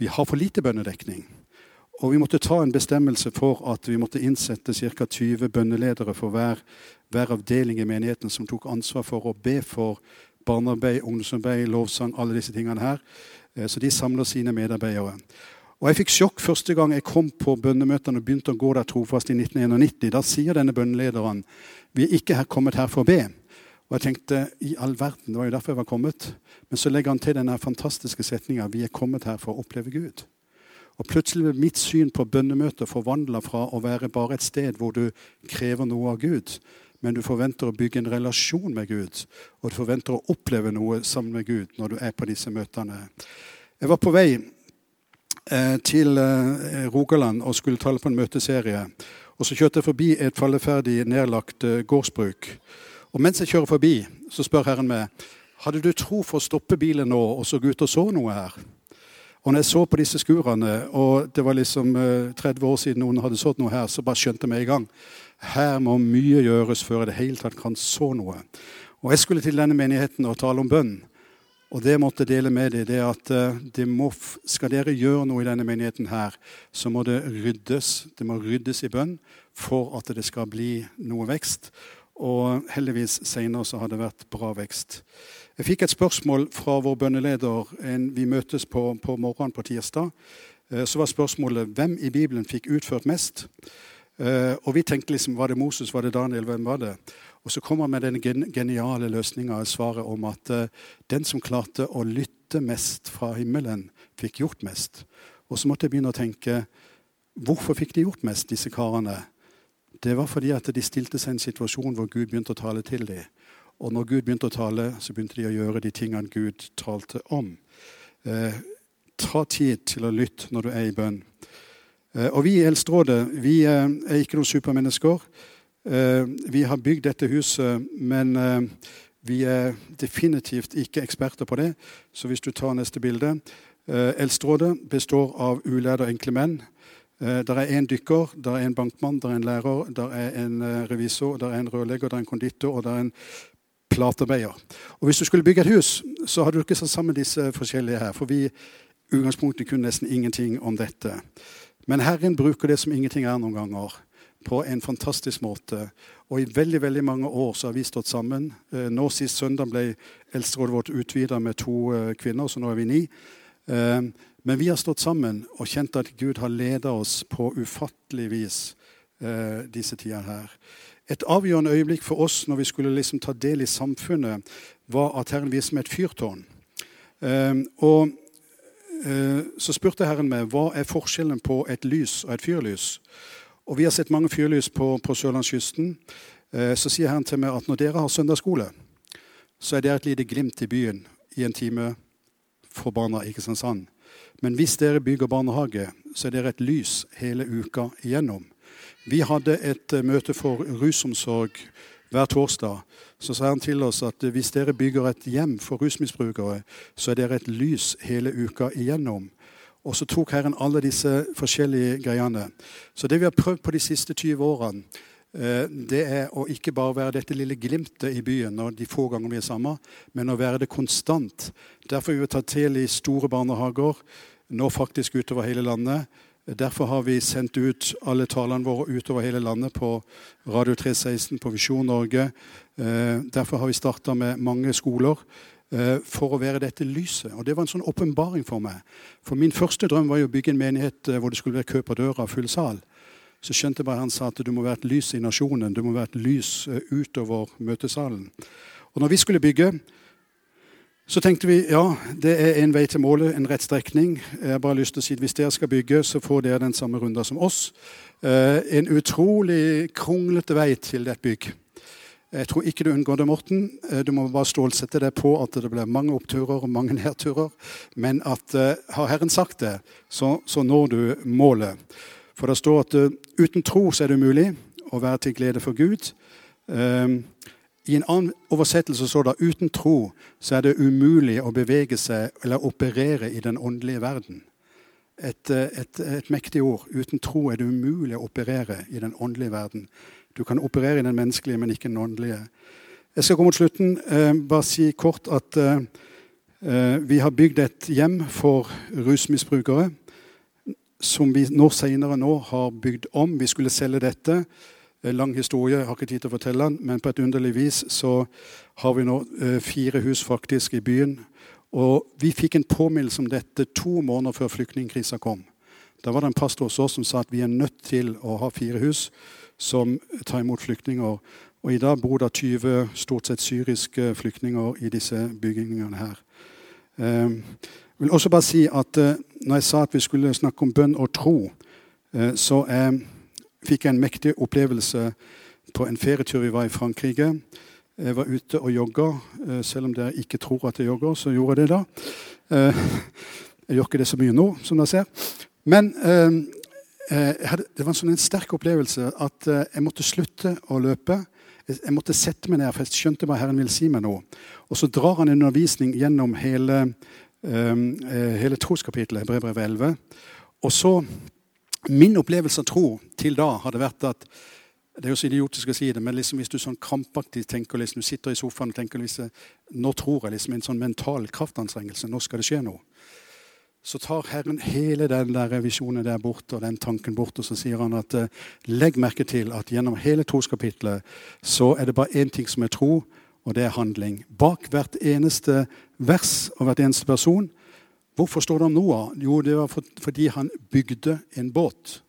vi har for lite bønnedekning. Og vi måtte ta en bestemmelse for at vi måtte innsette ca. 20 bønneledere for hver, hver, avdeling i menigheten som tok ansvar for å be for barnearbeid, ungdomsarbeid, lovsang, alle disse tingene her. Eh, så de samler sine medarbeidere. Og Jeg fikk sjokk første gang jeg kom på bønnemøtene og begynte å gå der trofast i 1991. Da sier denne bønnelederen vi er ikke kommet her for å be. Og jeg tenkte i all verden, det var jo derfor jeg var kommet. Men så legger han til denne fantastiske setninga vi er kommet her for å oppleve Gud. Og Plutselig ble mitt syn på bønnemøter forvandla fra å være bare et sted hvor du krever noe av Gud, men du forventer å bygge en relasjon med Gud. Og du forventer å oppleve noe sammen med Gud når du er på disse møtene. Jeg var på vei Eh, til eh, Rogaland og skulle tale på en møteserie. Og Så kjørte jeg forbi et falleferdig, nedlagt eh, gårdsbruk. Og Mens jeg kjører forbi, så spør Herren meg hadde du tro for å stoppe bilen nå og så gå ut og så noe her. Og når jeg så på disse skurene, og det var liksom 30 år siden noen hadde sådd noe her, så bare skjønte jeg med i gang her må mye gjøres før jeg det hele tatt kan så noe. Og Jeg skulle til denne menigheten og tale om bønn. Og det jeg måtte dele med dem, det er at de må, skal dere gjøre noe i denne menigheten, her, så må det ryddes. Det må ryddes i bønn for at det skal bli noe vekst. Og heldigvis senere så har det vært bra vekst. Jeg fikk et spørsmål fra vår bønneleder. En, vi møtes på, på morgenen på tirsdag. Eh, så var spørsmålet hvem i Bibelen fikk utført mest. Eh, og vi tenkte liksom var det Moses, var det Daniel, hvem var det? Og så kommer han med den geniale løsninga, svaret om at uh, den som klarte å lytte mest fra himmelen, fikk gjort mest. Og så måtte jeg begynne å tenke hvorfor fikk de gjort mest, disse karene? Det var fordi at de stilte seg i en situasjon hvor Gud begynte å tale til dem. Og når Gud begynte å tale, så begynte de å gjøre de tingene Gud talte om. Eh, ta tid til å lytte når du er i bønn. Eh, og vi i Eldsterådet vi eh, er ikke noen supermennesker. Eh, vi har bygd dette huset, men eh, vi er definitivt ikke eksperter på det. Så hvis du tar neste bilde Eldsterådet består av uledede enkle menn. Der er en dykker, der er en bankmann, der er en lærer, der er en revisor, der er en rørlegger, der er en konditor og der er en platearbeider. Og Hvis du skulle bygge et hus, så hadde du ikke satt sammen disse forskjellige her. For vi utgangspunktet kunne nesten ingenting om dette. Men Herren bruker det som ingenting er noen ganger, på en fantastisk måte. Og i veldig veldig mange år så har vi stått sammen. Eh, nå Sist søndag ble eldsterådet vårt utvida med to eh, kvinner, så nå er vi ni. Eh, men vi har stått sammen og kjent at Gud har ledet oss på ufattelig vis disse tider her. Et avgjørende øyeblikk for oss når vi skulle liksom ta del i samfunnet, var at Herren viste meg et fyrtårn. Og Eh, så spurte Herren meg hva er forskjellen på et lys og et fyrlys. Og Vi har sett mange fyrlys på, på sørlandskysten. Eh, så sier Herren til meg at når dere har søndagsskole, så er det et lite glimt i byen i en time for barna i Kristiansand. Men hvis dere bygger barnehage, så er dere et lys hele uka igjennom. Vi hadde et eh, møte for rusomsorg hver torsdag så sa han til oss at hvis dere bygger et hjem for rusmisbrukere, så er dere et lys hele uka igjennom. Og så tok Herren alle disse forskjellige greiene. Så det vi har prøvd på de siste 20 årene, eh, det er å ikke bare være dette lille glimtet i byen når de få ganger vi er sammen, men å være det konstant. Derfor har vi tatt til i store barnehager, nå faktisk utover hele landet. Derfor har vi sendt ut alle talene våre utover hele landet på Radio 316, på Visjon Norge. Eh, derfor har vi starta med mange skoler eh, for å være dette lyset. Og Det var en sånn åpenbaring for meg. For Min første drøm var jo å bygge en menighet eh, hvor det skulle være kø på døra, full sal. Så skjønte jeg bare han sa at du må være et lys i nasjonen. Du må være et lys utover møtesalen. Og når vi skulle bygge, så tenkte vi ja, det er en vei til målet, en rett strekning. Jeg har bare lyst til å si at Hvis dere skal bygge, så får dere den samme runda som oss. Eh, en utrolig kronglete vei til et bygg. Jeg tror ikke du unngår det, Morten. Eh, du må bare stålsette deg på at det blir mange oppturer og mange [laughs] nedturer. Men at har Herren sagt det, så, så, når du målet. For det står at uh, uten tro så er det umulig å være til glede for Gud. Uh, i en annen oversettelse står det uten tro så er det umulig å bevege seg eller operere i den åndelige verden. Et, eh, et, et, mektig ord. Uten tro er det umulig å operere i den åndelige verden. Du kan operere i den menneskelige, men ikke den åndelige. Jeg skal gå mot slutten. Eh, bare si kort at eh, eh vi har bygd et hjem for rusmisbrukere. Som vi nå senere nå har bygd om. Vi skulle selge dette. En lang historie, jeg har ikke tid til å fortelle den, men på et underlig vis så har vi nå eh, fire hus faktisk i byen. Og vi fikk en påminnelse om dette to måneder før flyktningkrisa kom. Da var det en pastor hos oss som sa at vi er nødt til å ha fire hus som tar imot flyktninger. Og i dag bor det 20 stort sett syriske flyktninger i disse bygningene her. Jeg vil også bare si at eh, når jeg sa at vi skulle snakke om bønn og tro, eh, så jeg fikk jeg en mektig opplevelse på en ferietur vi var i Frankrike. Jeg var ute og jogga. Eh, selv om dere ikke tror at jeg jogger, så gjorde jeg det da. Eh, [laughs] jeg gjør ikke det så mye nå, som dere ser. Men eh, hadde, det var en sånn sterk opplevelse at jeg måtte slutte å løpe. Jeg måtte sette meg ned, for jeg skjønte hva Herren ville si meg nå. Og så drar han en undervisning gjennom hele, hele troskapitlet, brevbrevet 11. Og så Min opplevelse av tro til da hadde vært at det er jo så idiotisk å si det, men liksom hvis du sånn krampaktig tenker, liksom, du sitter i sofaen og tenker liksom, nå tror jeg liksom en sånn mental kraftanstrengelse, nå skal det skje noe. Så tar Herren hele den der visjonen der bort og den tanken bort, og så sier han at eh, legg merke til at gjennom hele troskapitlet så er det bare én ting som er tro, og det er handling. Bak hvert eneste vers og hvert eneste person Hvorfor står det om Noah? Jo, det var fordi han bygde en båt.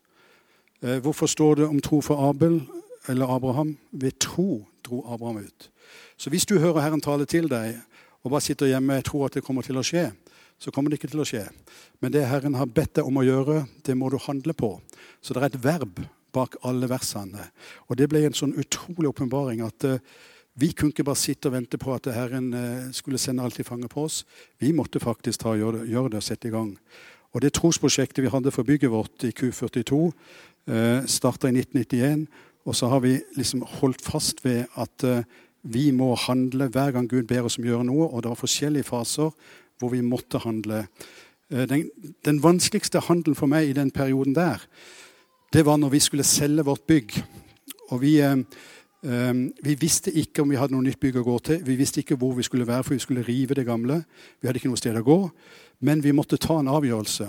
Eh, hvorfor står det om tro for Abel eller Abraham? Ved tro dro Abraham ut. Så hvis du hører Herren tale til deg og bare sitter hjemme og tror at det kommer til å skje, så kommer det ikke til å skje. Men det Herren har bedt deg om å gjøre, det må du handle på. Så det er et verb bak alle versene. Og det ble en sånn utrolig åpenbaring at uh, vi kunne ikke bare sitte og vente på at Herren eh, skulle sende alt i fanget på oss. Vi måtte faktisk ta, gjøre, gjøre det og sette i gang. Og Det trosprosjektet vi hadde for bygget vårt i Q42, eh, starta i 1991. Og så har vi liksom holdt fast ved at eh, vi må handle hver gang Gud ber oss om å gjøre noe. Og det var forskjellige faser hvor vi måtte handle. Eh, den, den, vanskeligste handelen for meg i den perioden der, det var når vi skulle selge vårt bygg. Og vi, uh, vi visste ikke om vi hadde noe nytt bygg å gå til. Vi visste ikke hvor vi skulle være, for vi skulle rive det gamle. Vi hadde ikke noe sted å gå. Men vi måtte ta en avgjørelse.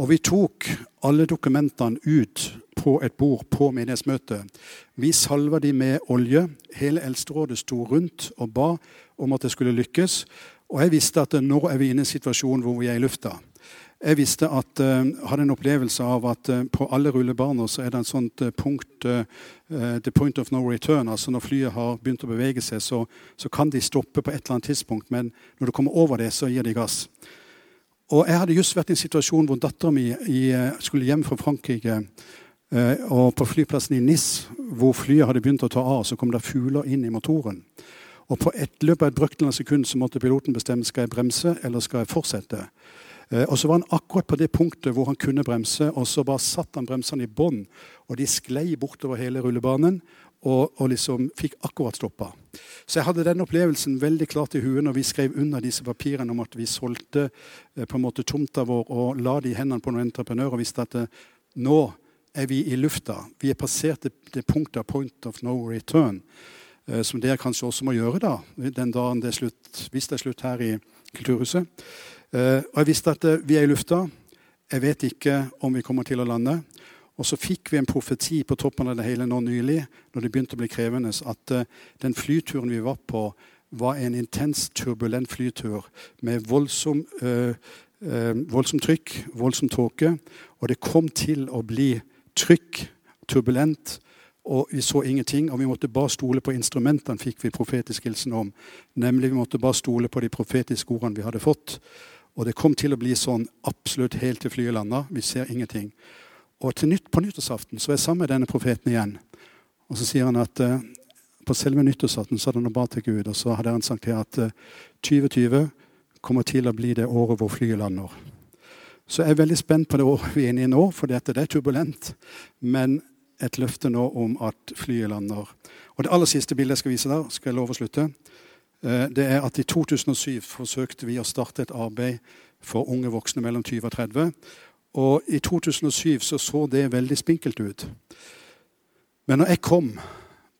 Og vi tok alle dokumentene ut på et bord på menighetsmøtet. Vi salva de med olje. Hele Eldsterådet sto rundt og ba om at det skulle lykkes. Og jeg visste at nå er vi inne i en situasjon hvor vi er i lufta. Jeg visste at, uh, hadde en opplevelse av at uh, på alle rullebaner så er det en sånt uh, punkt The point of no return. altså Når flyet har begynt å bevege seg, så, så, kan de stoppe på et eller annet tidspunkt. Men når du kommer over det, så gir de gass. Og Jeg hadde just vært i en situasjon hvor dattera mi skulle hjem fra Frankrike. Og på flyplassen i Nis, hvor flyet hadde begynt å ta av, så kom det fugler inn i motoren. Og på et løp av et brøkdel av sekund så måtte piloten bestemme skal jeg bremse eller skal jeg fortsette. Eh, og så var han akkurat på det punktet hvor han kunne bremse, og så bare satt han bremsene i bånn. Og de sklei bortover hele rullebanen og, og, liksom fikk akkurat stoppa. Så jeg hadde den opplevelsen veldig klart i huet når vi skrev under disse papirene om at vi solgte eh, på en måte tomta vår og la det i hendene på noen entreprenører og visste at eh, nå er vi i lufta. Vi er passert det, det punktet point of no return. Som dere kanskje også må gjøre da, den dagen det er slutt, hvis det er slutt her i Kulturhuset. Eh, og Jeg visste at eh, vi er i lufta. Jeg vet ikke om vi kommer til å lande. Og så fikk vi en profeti på toppen av det hele nå nylig, når det begynte å bli krevende, at eh, den flyturen vi var på, var en intens, turbulent flytur med voldsom, øh, øh, voldsom trykk, voldsom tåke. Og det kom til å bli trykk, turbulent, og vi så ingenting. Og vi måtte bare stole på instrumentene, fikk vi profetisk hilsen om. Nemlig vi måtte bare stole på de profetiske ordene vi hadde fått. Og det kom til å bli sånn absolutt helt til flyet landa. Vi ser ingenting. Og nytt, på nyttårsaften så er jeg sammen med denne profeten igjen. Og så sier han at eh, på selve nyttårsaften så hadde han ba til Gud, og så hadde han sagt til at eh, 2020 kommer til å bli det året hvor flyet lander. Så jeg er veldig spent på det året vi er inne i nå, for dette det er turbulent. Men et løfte nå om at flyet lander. Og Det aller siste bildet jeg skal vise der, skal jeg love å slutte. Eh, det er at I 2007 forsøkte vi å starte et arbeid for unge voksne mellom 20 og 30. Og I 2007 så, så det veldig spinkelt ut. Men når jeg kom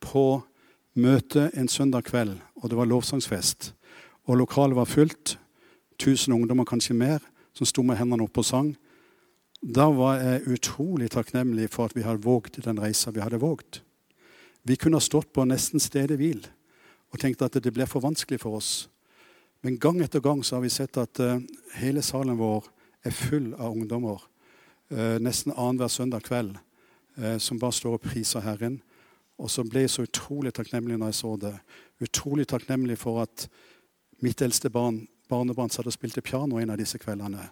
på møte en søndag kveld, og det var lovsangsfest, og lokalet var fullt, 1000 ungdommer, kanskje mer, som sto med hendene oppe og sang, da var jeg utrolig takknemlig for at vi hadde våget den reisa vi hadde våget. Vi kunne ha stått på nesten stedet hvil og tenkte at det ble for vanskelig for oss. Men gang etter gang så har vi sett at uh, hele salen vår er full av ungdommer. Uh, nesten annenhver søndag kveld uh, som bare står og priser Herren. Og så ble jeg så utrolig takknemlig når jeg så det. Utrolig takknemlig for at mitt eldste barn, barnebarn satt og spilte piano en av disse kveldene.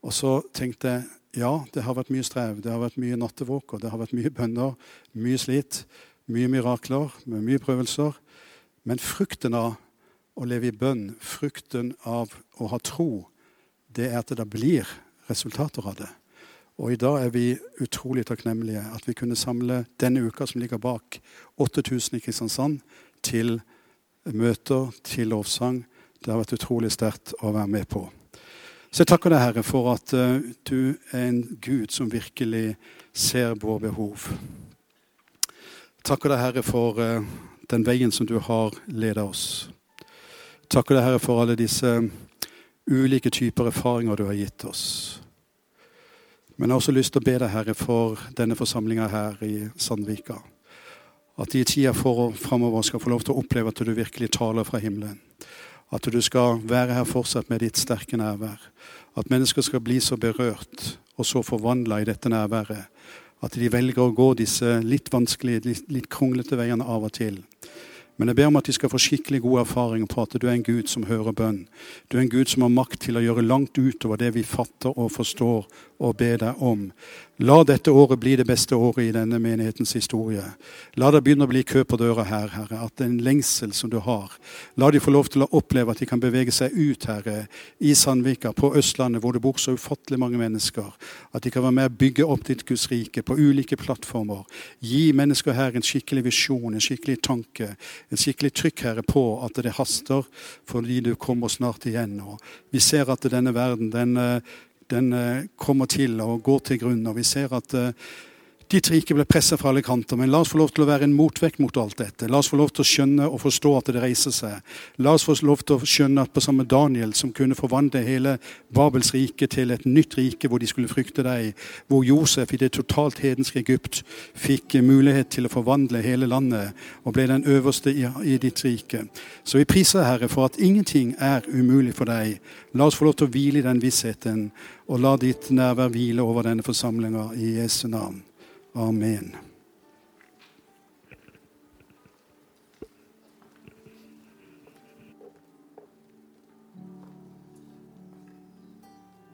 Og så tenkte jeg ja, det har vært mye strev, det har vært mye nattevåker, det har vært mye bønner, mye slit, mye mirakler, med mye prøvelser. Men frukten av å leve i bønn, frukten av å ha tro, det er at det da blir resultater av det. Og i dag er vi utrolig takknemlige at vi kunne samle denne uka som ligger bak, 8000 i Kristiansand, til møter, til lovsang. Det har vært utrolig sterkt å være med på. Så jeg takker deg, Herre, for at uh, du er en Gud som virkelig ser våre behov. Takker deg, Herre, for uh, den veien som du har ledet oss. Takker deg, Herre, for alle disse ulike typer erfaringer du har gitt oss. Men jeg har også lyst til å be deg, Herre, for denne forsamlinga her i Sandvika. At de i tida framover skal få lov til å oppleve at du virkelig taler fra himmelen. At du skal være her fortsatt med ditt sterke nærvær. At mennesker skal bli så berørt og så forvandla i dette nærværet at de velger å gå disse litt vanskelige, litt, litt kronglete veiene av og til. Men jeg ber om at de skal få skikkelig god erfaring på at du er en Gud som hører bønn. Du er en Gud som har makt til å gjøre langt utover det vi fatter og forstår og ber deg om. La dette året bli det beste året i denne menighetens historie. La det begynne å bli kø på døra her, Herre. At det er en lengsel som du har. La de få lov til å oppleve at de kan bevege seg ut, Herre, i Sandvika, på Østlandet, hvor det bor så ufattelig mange mennesker. At de kan være med og bygge opp ditt Guds rike på ulike plattformer. Gi mennesker her en skikkelig visjon, en skikkelig tanke, en skikkelig trykk, Herre, på at det haster fordi du kommer snart igjen. Og vi ser at denne verden, den den eh, kommer til og går til grunn. Og vi ser at eh, Ditt rike ble presset fra alle kanter. Men la oss få lov til å være en motvekt mot alt dette. La oss få lov til å skjønne og forstå at det reiser seg. La oss få lov til å skjønne at på samme Daniel, som kunne forvandle hele Babels rike til et nytt rike hvor de skulle frykte deg, hvor Josef i det totalt hedenske Egypt fikk mulighet til å forvandle hele landet og ble den øverste i, ditt rike. Så vi priser Herre for at ingenting er umulig for deg. La oss få lov til å hvile i den vissheten, og la ditt nærvær hvile over denne forsamlinga i Jesu navn. Amen.